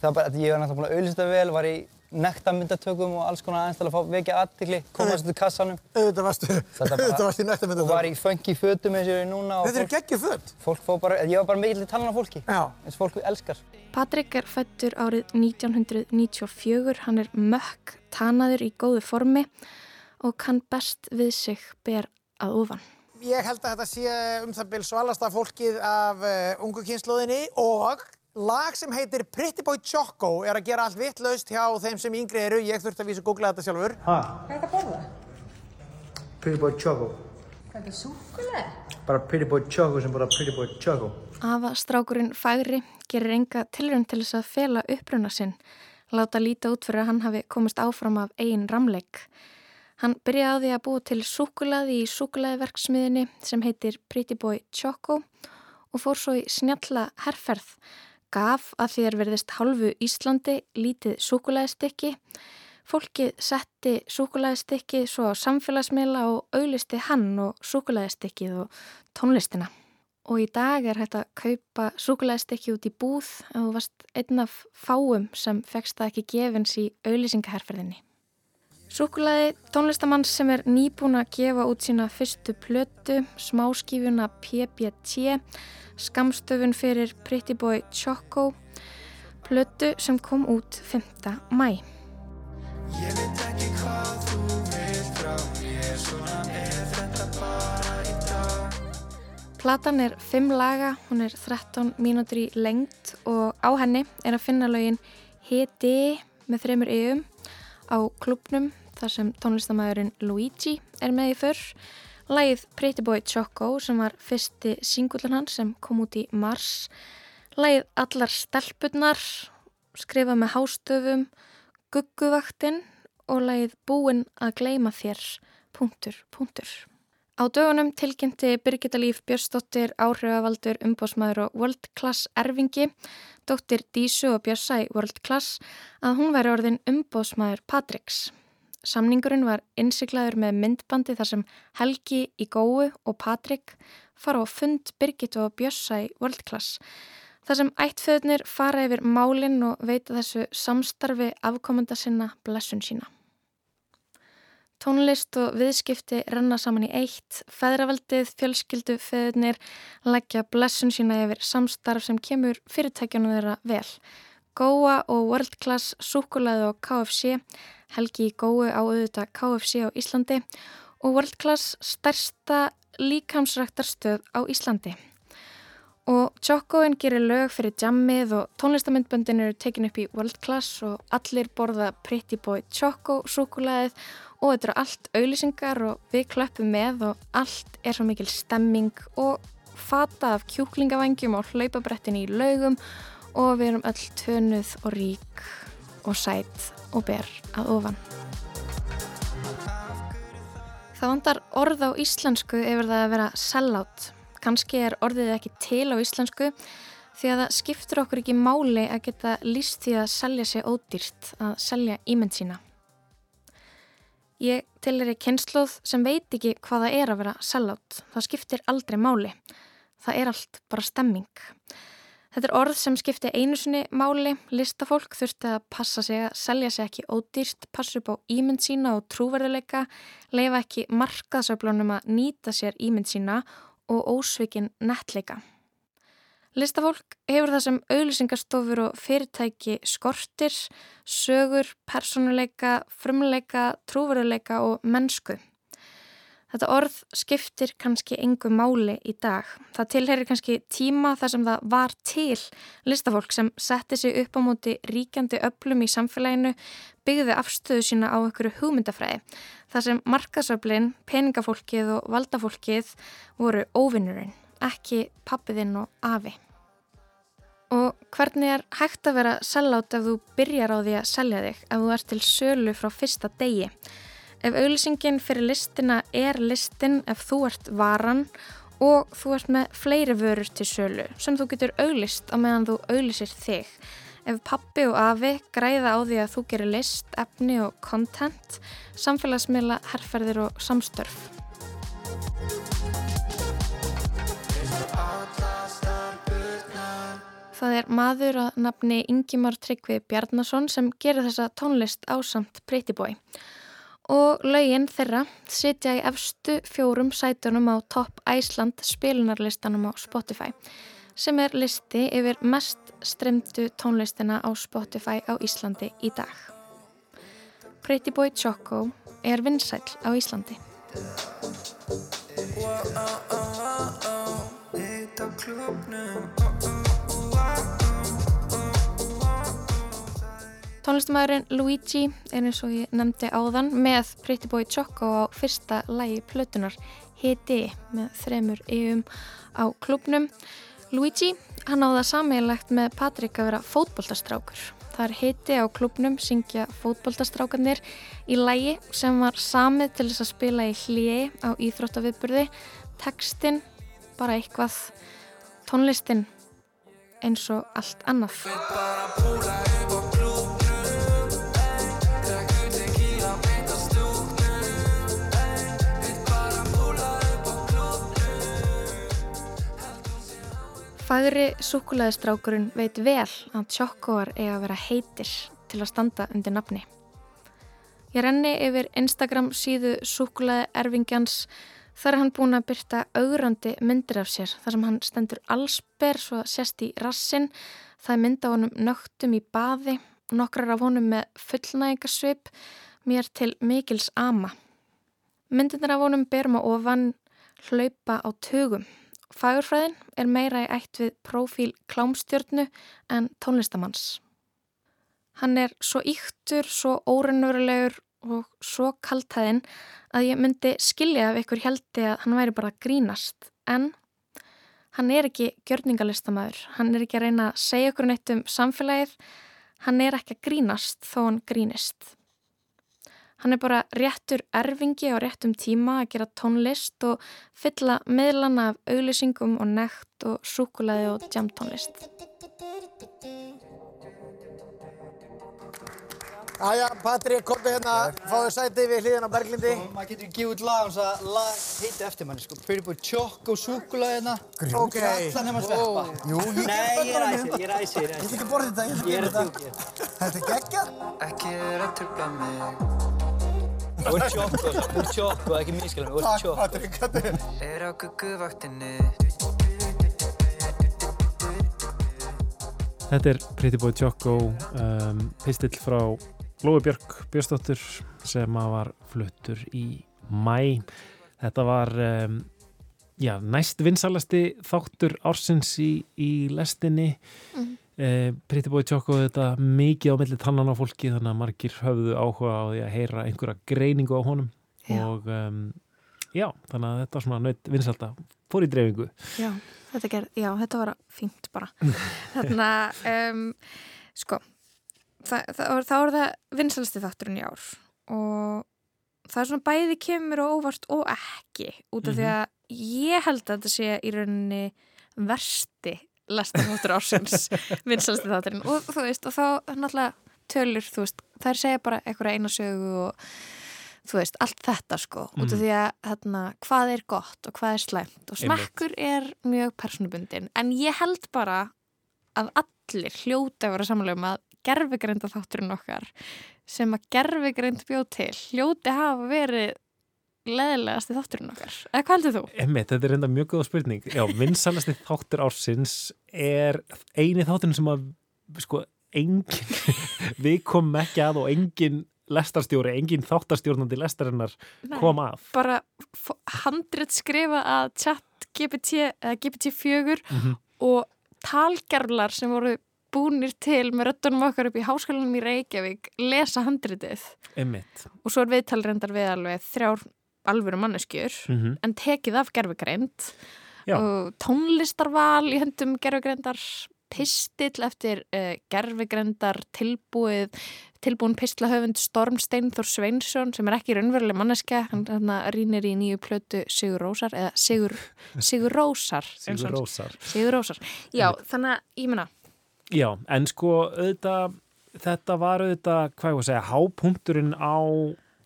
Það var bara að ég var náttúrulega búin að auðvitað vel, var í nektarmyndatökum og alls konar aðeins til að fá vekja aðtegli, komast út úr kassanum. Auðvitað varstu, auðvitað varstu í Og nættamöndatökum. var í funky fötum eins og ég er núna. og Þetta eru geggjur föt. Fólk fór bara, ég var bara mikill í talan á fólki, Já. eins og fólk elskar. Patrik er fættur árið 1994, hann er mökk, tanaður í góðu formi og kann best við sig ber að ofan. Ég held að þetta sé um það bil svalasta fólkið af uh, ungu kynnslóðinni og lag sem heitir Pretty Boy Choco er að gera allt vittlaust hjá þeim sem yngri eru. Ég þurfti að vísa að googla þetta sjálfur. Hvað er það að borða? Pretty Boy Choco. Hvað er það súkulega? Bara Pretty Boy Choco sem bara Pretty Boy Choco. Afa strákurinn færi gerir enga tilrönd til þess að fela uppruna sinn, láta líta út fyrir að hann hafi komist áfram af eigin ramleik. Hann byrjaði á því að búa til súkulaði í súkulaðiverksmiðinni sem heitir Pretty Boy Choco og fór svo í snjalla herrferð, gaf að er verðist hálfu Íslandi lítið súkulaðistikki. Fólkið setti súkulaðistikki svo á samfélagsmiðla og auglisti hann og súkulaðistikkið og tónlistina. Og í dag er hægt að kaupa súkulæðstekki út í búð ef þú varst einn af fáum sem fegst það ekki gefins í auðlýsingaherferðinni. Súkulæði tónlistamann sem er nýbúin að gefa út sína fyrstu plötu, smáskífuna PBT, skamstöfun fyrir Pretty Boy Choco, plötu sem kom út 5. mæ. Platan er 5 laga, hún er 13 mínútur í lengt og á henni er að finna lögin Hiti með þreymur eigum á klubnum þar sem tónlistamæðurinn Luigi er með í fyrr. Lægið Pretty Boy Choco sem var fyrsti singullan hans sem kom út í mars. Lægið Allar stelpunnar, skrifað með hástöfum, Gugguvaktinn og lægið Búinn að gleima þér, punktur, punktur. Á dögunum tilkynnti Birgitta Líf Björnsdóttir áhrifavaldur umbósmaður og World Class erfingi, dóttir Dísu og Björnsæ World Class, að hún væri orðin umbósmaður Patriks. Samningurinn var innsiklaður með myndbandi þar sem Helgi í góu og Patrik fara á fund Birgit og Björnsæ World Class. Þar sem ættföðnir fara yfir málinn og veita þessu samstarfi afkomenda sinna blessun sína. Tónlist og viðskipti renna saman í eitt, feðravaldið, fjölskyldu, feðurnir, leggja blessun sína yfir samstarf sem kemur fyrirtækjanu þeirra vel. Góa og World Class, Súkulæði og KFC, Helgi í Gói á auðvitað KFC á Íslandi og World Class stærsta líkamsræktarstöð á Íslandi. Og Chocoin gerir lög fyrir jammið og tónlistamindböndin eru tekin upp í world class og allir borða Pretty Boy Choco súkulæðið og þetta eru allt auðlýsingar og við klöppum með og allt er svo mikil stemming og fata af kjúklingavangjum og hlaupabrettin í laugum og við erum öll tönuð og rík og sætt og ber að ofan. Það vandar orð á íslensku yfir það að vera sellátt Kanski er orðið ekki til á íslensku því að það skiptur okkur ekki máli að geta líst því að selja sig ódýrt, að selja ímynd sína. Ég til er í kynnslóð sem veit ekki hvað það er að vera sellátt. Það skiptir aldrei máli. Það er allt bara stemming. Þetta er orð sem skipti einu sinni máli. Listafólk þurfti að passa sig að selja sig ekki ódýrt, passa upp á ímynd sína og trúverðuleika, leifa ekki markaðsöflunum að nýta sér ímynd sína og ósvikin nettleika. Listafólk hefur það sem auðlýsingastofur og fyrirtæki skortir, sögur, personuleika, frumleika, trúveruleika og mennsku. Þetta orð skiptir kannski engu máli í dag. Það tilherir kannski tíma þar sem það var til listafólk sem setti sig upp á móti ríkjandi öllum í samfélaginu, byggði afstöðu sína á einhverju hugmyndafræði. Það sem markasöflin, peningafólkið og valdafólkið voru óvinnurinn, ekki pappiðinn og afi. Og hvernig er hægt að vera sellátt ef þú byrjar á því að selja þig, ef þú ert til sölu frá fyrsta degi? Ef auðlýsingin fyrir listina er listin ef þú ert varan og þú ert með fleiri vörur til sölu sem þú getur auðlist á meðan þú auðlýsir þig. Ef pappi og afi græða á því að þú gerir list, efni og content, samfélagsmiðla, herrferðir og samstörf. Það er maður að nafni Ingimar Tryggvi Bjarnason sem gerir þessa tónlist ásamt Prettyboy og laugin þeirra sitja í efstu fjórum sætunum á Top Iceland spilunarlistanum á Spotify sem er listi yfir mest stremdu tónlistina á Spotify á Íslandi í dag. Pretty Boy Choco er vinsæl á Íslandi. Tónlistamæðurinn Luigi er eins og ég nefndi áðan með Pretty Boy Choco á fyrsta lægi plötunar Hiti með þremur yfum á klubnum. Luigi, hann á það sammeilegt með Patrik að vera fótboltastrákur. Það er hiti á klubnum, syngja fótboltastrákarnir í lægi sem var samið til þess að spila í hlýi á íþróttaviðburði. Tekstinn, bara eitthvað, tónlistin eins og allt annað. Fagri sukulæðistrákurinn veit vel að tjokkoar eiga að vera heitir til að standa undir nafni. Ég renni yfir Instagram síðu sukulæði erfingjans þar er hann búin að byrta augrandi myndir af sér þar sem hann stendur allsber svo að sérst í rassin. Það er mynda honum nögtum í baði nokkrar af honum með fullnægingasvip mér til mikils ama. Myndinir af honum berum á ofan hlaupa á tögum Fagurfræðin er meira í ætt við profíl klámstjörnu en tónlistamanns. Hann er svo yktur, svo órennverulegur og svo kaltæðin að ég myndi skilja af ykkur heldi að hann væri bara grínast. En hann er ekki gjörningalistamæður, hann er ekki að reyna að segja ykkur neitt um samfélagið, hann er ekki að grínast þó hann grínist. Hann er bara réttur erfingi á réttum tíma að gera tónlist og fylla miðlana af auglýsingum og nekt og súkulæði og jamtónlist. Æja, Patrik, komdu hérna, fáðu sæti við hlýðin á Berglindi. Maður getur ekki gefið út lag og það lag heiti eftir manni, sko. Pretty Boy Choco súkulæði hérna. Ok. Allan nema sveppa. Jú, ég Nei, ég ræsir, ég ræsir, ég Ég ræsir. ætla ekki að borða þetta, ég Ég að er gera að þetta. Þetta er geggjað. Ekki er að trubla mig Þú ert Choco, þú ert Choco, ekki miskilum, þú ert Takk, Choco. Patrik, þetta er... Er á gugguvaktinni Þetta er Pretty Boy Choco um, pistill frá Lói Björk Björnsdóttur sem var fluttur í mæ. Þetta var um, já, næst vinsalasti þáttur ársins í, í lestinni Mhm. Eh, Pretty Boy Choco þetta mikið á milli tannan á fólki þannig að margir höfðu áhuga á því að heyra einhverja greiningu á honum Já. og um, já, þannig að þetta svona nöyt vinsalda fór í dreifingu Já, þetta, ger, já, þetta var fínt bara. Þannig að, um, sko, það, það, var- þá er það vinsalasti þátturinn í ár og það er svona bæði kemur og óvart og ekki út af því að ég held að þetta sé í rauninni versti lesta þáttur ársins vinsalasti þátturinn. Og þú veist, og þá náttúrulega tölur, þú veist, þær segja bara einhverja eina sögu og þú veist, allt þetta sko, út af Mhm. því að hérna, hvað er gott og hvað er slæmt? Og smekkur er mjög persónubundin en ég held bara að allir hljóti að vera samanlega um að gerfigreinda þátturinn okkar sem að gerfigreind bjóð til hljóti hafa verið leðilegasti þátturinn okkar. Eða hvað heldur þú? Emmitt, þetta er enda mjög góða spurning. Já, vinsalasti þáttur ársins er eini þátturinn sem að sko, engin við komum ekki að og engin lestarstjóri, engin þáttarstjórnandi lestarinnar kom að. bara handrit skrifa að chat GPT eða GPT-4 Mhm. og talgerlar sem voru búnir til með röddunum okkar upp í háskólanum í Reykjavík lesa Emmitt og svo er viðtal reyndar við alveg þrjár alvöru manneskjur Mhm. en tekið af gerfugreind og tónlistarval í höndum gerfugreindar pistill eftir uh, gerfugreindar tilbúið tilbúin pistlahöfund Storm Steinþór Sveinsson sem er ekki raunveruleg manneska hann, hann rínir í nýju plötu Sigur Rósar eða Sigur, Sigur Rósar Sigur Rósar Sigur Rósar Já, þannig að ég menna Já, en sko auðvitað, þetta var auðvitað, hvað ég var að segja, hápunkturinn á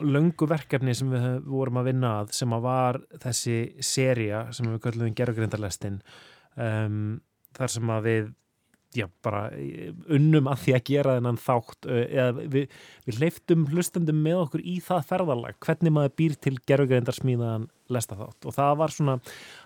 löngu verkefni sem við vorum að vinna að sem að var þessi seria sem við köllum gerðugrindarlestin um, þar sem að við já, bara eh, unnum að því að gera þennan þátt við, við leiftum hlustandum með okkur í það ferðalag, hvernig maður býr til gerðugrindarsmíðan lesta þátt og það var svona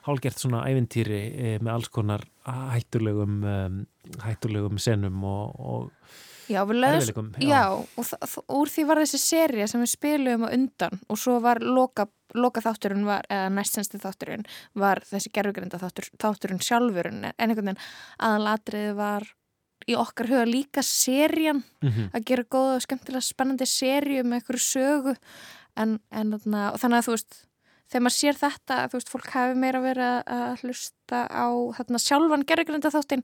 hálgert svona ævintýri eh, með alls konar hættulegum um, hættulegum senum og, og Já, Erfiðleikum, já. já. og úr því var þessi seria sem við spilum á undan og svo var loka, loka þátturinn var, eða næstsensti þátturinn var þessi gerfugreinda þáttur, þátturinn sjálfurinn en einhvern veginn aðalatriði var í okkar huga líka serían Mhm. að gera góða og skemmtilega spennandi seríu með einhverju sögu en, en þannig að þú veist þegar maður sér þetta, þú veist, fólk hafi meira verið að- hlusta á þarna sjálfan gerfugreinda þáttin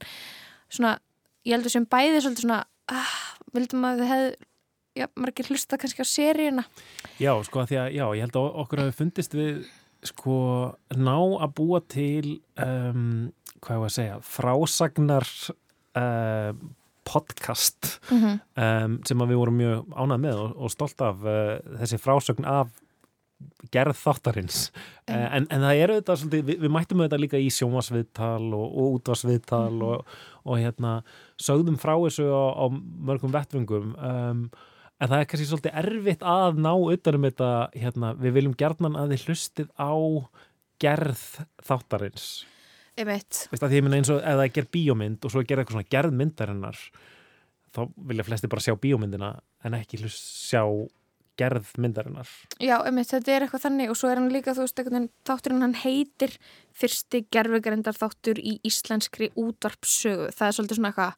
svona, ég heldur sem bæði svolítið svona ah, vildum að þið hefðu já, margir hlusta kannski á seríuna Já, sko, því að, já, ég held að okkur hafi fundist við, sko, ná að búa til, um, hvað ég var að segja, frásagnar uh, podcast Mhm. um, sem að við vorum mjög ánað með og, og stolt af uh, þessi frásagn af gerð þáttarins. Uh, en, en það er auðvitað svolítið, við, við mættum auðvitað líka í sjómasviðtal og, og útvarsviðtal og, og hérna sögðum frá þessu á, á mörgum vettvöngum. Um, en það er kannski svolítið erfitt að ná utanum þetta, hérna, við viljum gerðnan að þið hlustið á gerð þáttarins. Einmitt, Veist að því ég minna eins og ef það er gerð bíómynd og svo er gerð eitthvað svona gerð myndarinnar þá vilja flesti bara sjá bíómyndina en ekki sjá gerð myndarinnar. Já, einmitt, þetta er eitthvað þannig og svo er hann líka, þú veist, veginn þátturinn hann heitir fyrsti gerfugrindar þáttur í íslenskri útvarpsögu það er svolítið svona eitthvað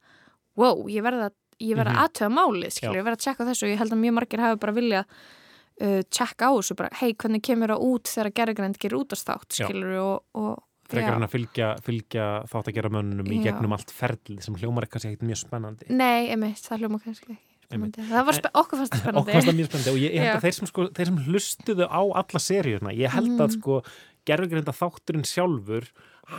wow, ég verða Mhm. að aðtöða málið, skilur, Já. ég verða að tjekka þessu. Og ég held að mjög margir hafi bara vilja uh, tjekka á þessu, bara, hei, hvernig kemur það út þegar gerfugrind gerir útastátt, skilur og, og frekar en að fylgja, fylgja þátt að gera mönnum í gegnum allt ferlið sem hljómar eitthvað sér ekkert mjög spennandi. Nei, einmitt, það hljóma kannski ekki. Það var okkur fannst það spennandi. okkur fannst það mjög spennandi og ég, ég held að þeir sem, sko, þeir sem hlustuðu á alla seríuna, ég held að Mhm. sko gerfugreinda þátturinn sjálfur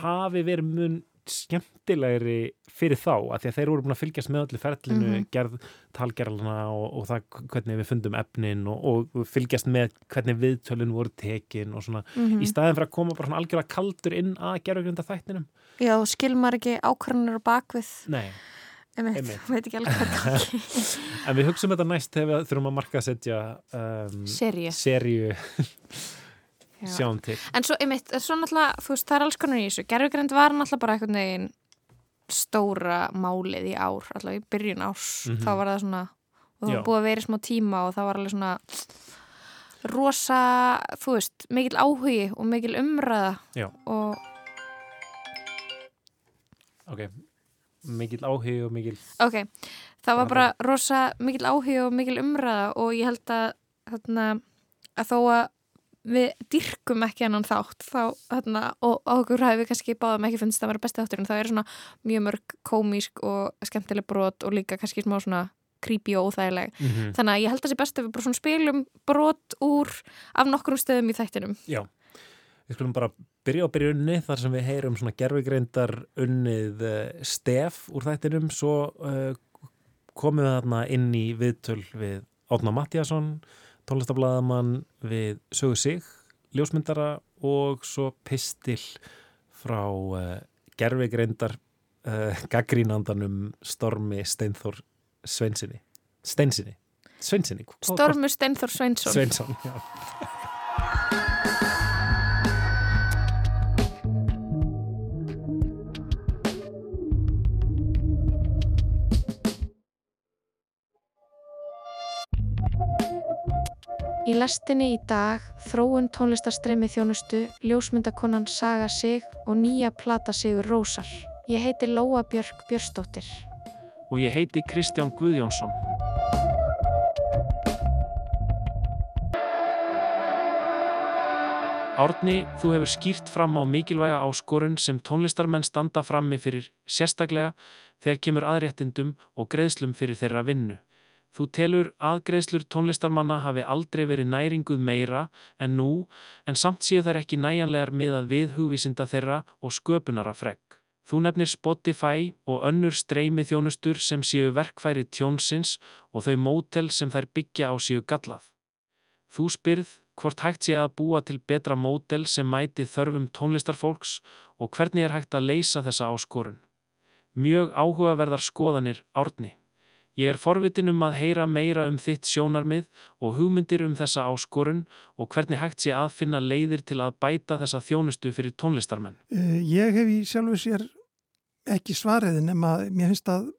hafi verið mun skemmtilegri fyrir þá, af því að þeir voru búin að fylgjast með öllu ferlinu, Mhm. gerð talgerlana og, og það hvernig við fundum efnin og, og fylgjast með hvernig viðtölun voru tekin og svona, Mhm. í staðin fyrir að koma bara svona algjörlega kaldur inn að gerfugreinda þættinum Já, og skilmar ekki ákvarðanir á bakvið. Nei, Einmitt, Einmitt. veit ekki alveg hvað en við hugsaum þetta næst þegar við þurfum að marka að setja um, Já. sjáum til En svo, einmitt, svo veist, það er alls konar í þessu. Gerfugrind var náttúrulega bara einhvern veginn stóra málið í ár, allavega í byrjun árs. Mhm. Þá var það svona, og það var búið að vera í smá tíma og það var alveg svona rosa, þú veist, mikil áhugi og mikil umræða Já. og Ok, mikil áhug og mikil... ok, það var bara rosa mikil áhugi og mikil umræða og ég held að, þarna, að þó að við dyrkum ekki hennan þátt þá, þarna, og okkur hefur við kannski báðum ekki finnst að vera besti þáttur en það er svona mjög mörg komísk og skemmtileg brot og líka kannski smá svona creepy og óþægileg Mhm. þannig að ég held að það sé best að við bara svona spilum brot úr af nokkrum stöðum í þættinum Já, við skulum bara byrja á byrjunni þar sem við heyrum svona gerfigreindar unnið uh, stef úr þættinum. Svo uh, komum við þarna inn í viðtöl við Átna Mattiasson tónlistablaðamann við Sögu Sig, ljósmyndara og svo pistil frá gerfigreindar uh, gaggrínandanum Stormi Steinþór Sveinsinni Steinsinni Sveinsinni Stormur Steinþór Sveinsson. Sveinsson, já Í lestinni í dag þróun tónlistarstreymi þjónustu, ljósmyndakonan Saga Sig og nýja plata Sigur Rósar. Ég heiti Lóa Björk Björstóttir. og ég heiti Kristján Guðjónsson. Árni, þú hefur skýrt fram á mikilvæga áskorun sem tónlistarmenn standa frammi fyrir sérstaklega þegar kemur aðréttindum og greiðslum fyrir þeirra vinnu. Þú telur að greiðslur tónlistarmanna hafi aldrei verið næringuð meira en nú, en samt séu þær ekki næjanlegar miðað við hugvísinda þeirra og sköpunara fregg. Þú nefnir Spotify og önnur streymi þjónustur sem séu verkfæri tjónsins og þau mótel sem þær byggja á séu gallað. Þú spyrð hvort hægt sé að búa til betra mótel sem mæti þörfum tónlistarfólks og hvernig er hægt að leysa þessa áskorun. Mjög áhugaverðar skoðanir, Árni. Ég er forvitin um að heyra meira um þitt sjónarmið og hugmyndir um þessa áskorun og hvernig hægt sé að finna leiðir til að bæta þessa þjónustu fyrir tónlistarmenn. Uh, Ég hef í sjálfu sér ekki svarið nema mér finnst að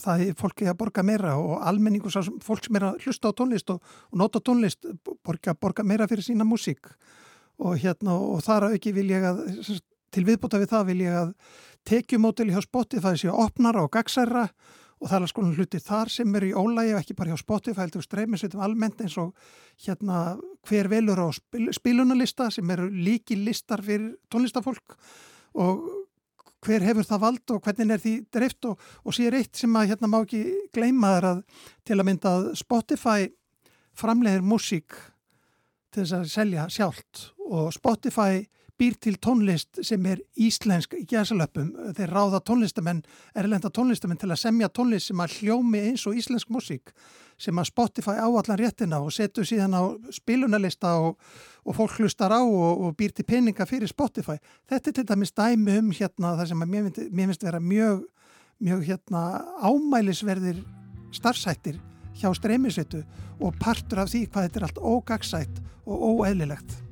það er fólki að borga meira og almenningu, fólk sem er að hlusta á tónlist og, og nota tónlist borga, borga meira fyrir sína músík og hérna og þar að ekki vil ég að til viðbúta við það vil ég að tekjumódeli hjá Spotify séu opnara og gagsæra og það er konar hluti þar sem eru í ólægi og ekki bara hjá Spotify heldur streymisveitum almennt eins og hérna hver velur á spil, spilunarlista sem eru líki listar fyrir tónlistafólk og hver hefur það vald og hvernig er því dreift og, og sér eitt sem að hérna má ekki gleyma þar að til að mynda að Spotify framleiðir músík til þess að selja sjálft og Spotify býr til tónlist sem er íslensk í gæsalöpum. Þeir ráða tónlistamenn, erlenda tónlistamenn til að semja tónlist sem að hljómi eins og íslensk músík sem að Spotify á allan réttina og setur síðan á spilunarlista og, og fólk hlustar á og, og býr til peninga fyrir Spotify. Þetta er til dæmis dæmi um hérna það sem mér finnst vera mjög, mjög hérna ámælisverðir starfsættir hjá streymisveitu og partur af því hvað þetta er allt ógagsætt og óeðlilegt.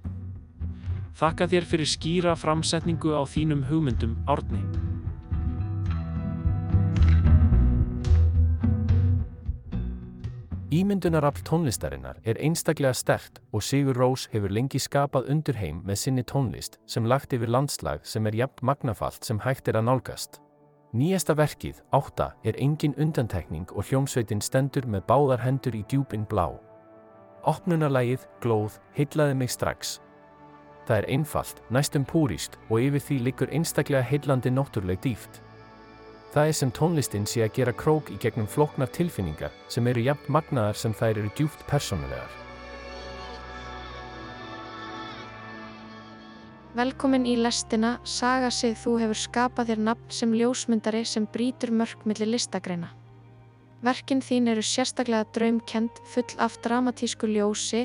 Þakka þér fyrir skýra framsetningu á þínum hugmyndum, Árni. Ímyndunarafl tónlistarinnar er einstaklega stert og Sigur Rós hefur lengi skapað undurheim með sinni tónlist sem lagt yfir landslag sem er jafn magnafalt sem hægt er að nálgast. Nýjasta verkið, Átta, er engin undantekning og hljómsveitin stendur með báðar hendur í djúpin blá. Opnunarlægið, glóð, heillaði mig strax. Það er einfalt, næstum púrist og yfir því liggur einstaklega heillandi náttúrleg dýft. Það er sem tónlistin sé að gera krók í gegnum flóknar tilfinningar sem eru jafn magnaðar sem þær eru djúft persónulegar. Velkomin í lestina Saga sig þú hefur skapað þér nafn sem ljósmyndari sem brýtur mörk milli listagreina. Verkin þín eru sérstaklega draumkend full af dramatísku ljósi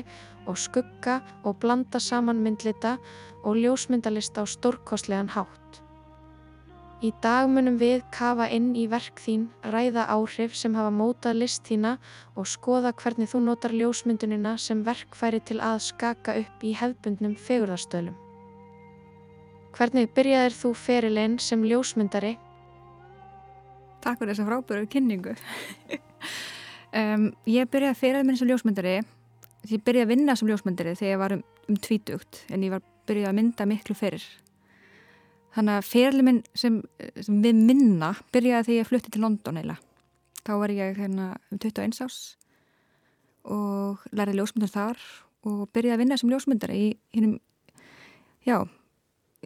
og skugga og blanda saman myndlita og ljósmyndalista á stórkostlegan hátt. Í dag munum við kafa inn í verk þín, ræða áhrif sem hafa mótað list þína og skoða hvernig þú notar ljósmyndunina sem verkfæri til að skaka upp í hefbundnum fegurðarstöðlum. Hvernig byrjaðir þú ferilinn sem ljósmyndari? Takk fyrir þessa frábæru kynningu. um, ég byrjaði fyrir minn sem ljósmyndari ég byrjaði að vinna sem ljósmyndari þegar ég var um, um tvítugt en ég var byrjaði að mynda miklu fyrir þannig að ferli minn sem, sem við minna byrjaði þegar ég flutti til London eila þá var ég hérna um 21 ás og lærði ljósmyndar þar og byrjaði að vinna sem ljósmyndari í hinnum já,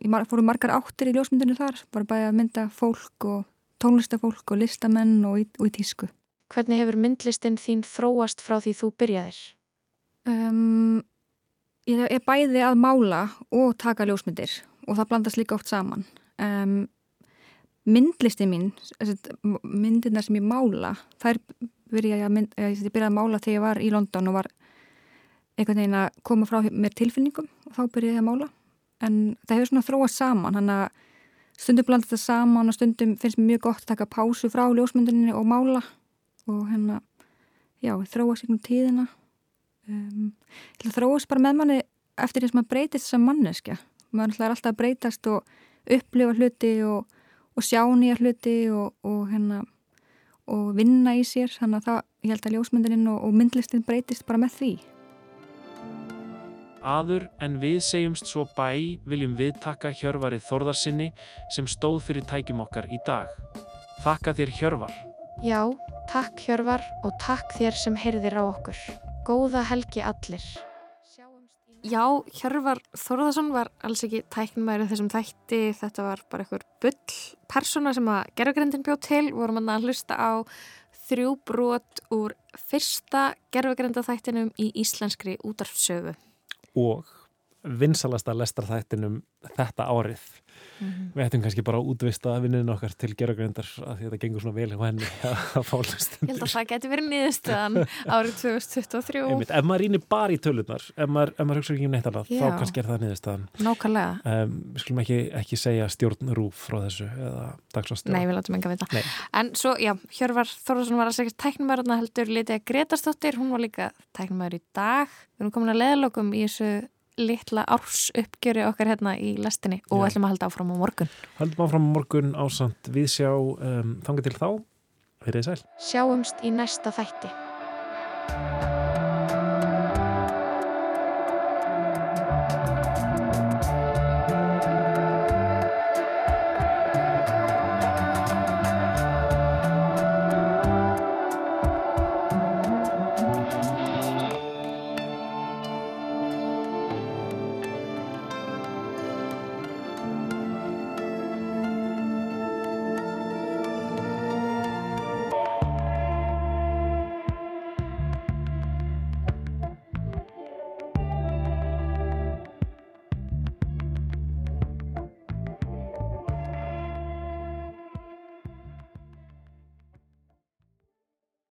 ég fóru margar áttir í ljósmyndinu þar, bara bæði að mynda fólk og tónlistafólk og listamenn og í, og í tísku. Hvernig hefur myndlistin þín þróast frá því þú byrjaðir? Um, ég er bæði að mála og taka ljósmyndir og það blandast líka oft saman. Um, myndlistin mín, myndirna sem ég mála, þær byrjaði að, mynd, ég byrjaði að mála þegar ég var í London og var einhvern veginn að koma frá mér tilfinningum og þá byrjaði ég að mála. En það hefur svona þróast saman, hann að stundum blandast það saman og stundum finnst mér mjög gott að taka pásu frá ljósmyndinni og mála og hérna, já, þróast ykkur tíðina um, þróast bara með manni eftir því sem maður breytist sem manneskja maður er alltaf að breytast og upplifa hluti og, og sjá nýja hluti og, og hérna og vinna í sér þannig að það, ég held að ljósmyndininn og, og myndlistin breytist bara með því Aður en við segjumst svo bæ viljum við taka Hjörvari Þorðarsinni sem stóð fyrir tækjum okkar í dag. Þakka þér Hjörvar. Já, takk Hjörvar og takk þér sem heyrðir á okkur. Góða helgi allir. Já, Hjörvar Þorðarsson var alls ekki tæknumæri þessum þætti. Þetta var bara einhver bull persóna sem að gerfugrindin bjóð til. Vorum að hlusta á þrjú brot úr fyrsta gerfugrindaþættinum í íslenskri útarfsögu og vinsalasta lestarþættinum þetta árið. Mm -hmm. Við ættum kannski bara að útvista vinnin okkar til gerðagrindar að þetta gengur svona vel hjá henni að fá lestum. Ég held að það geti verið niðurstöðan árið 2023. Einmitt, ef maður rínir bara í tölunar, ef maður, ef maður hugsa ekki um neitt annað, þá kannski er það niðurstöðan. Nákvæmlega. Um, við skulum ekki, ekki segja stjórnrúf frá þessu eða dagsvastjóð. Nei, við látum enga vita. En svo, já, Hjörvar Þorðarsson var að segja tæknumæðurna heldur litið að Gretastóttir, hún var líka tæknumæður í dag. Við erum komin að leðlokum í þessu litla árs uppgjöri okkar hérna í lestinni og Já. ætlum að halda áfram á morgun. Haldum áfram á morgun ásand við sjá um, þanga til þá, verið sæl. Sjáumst í næsta þætti.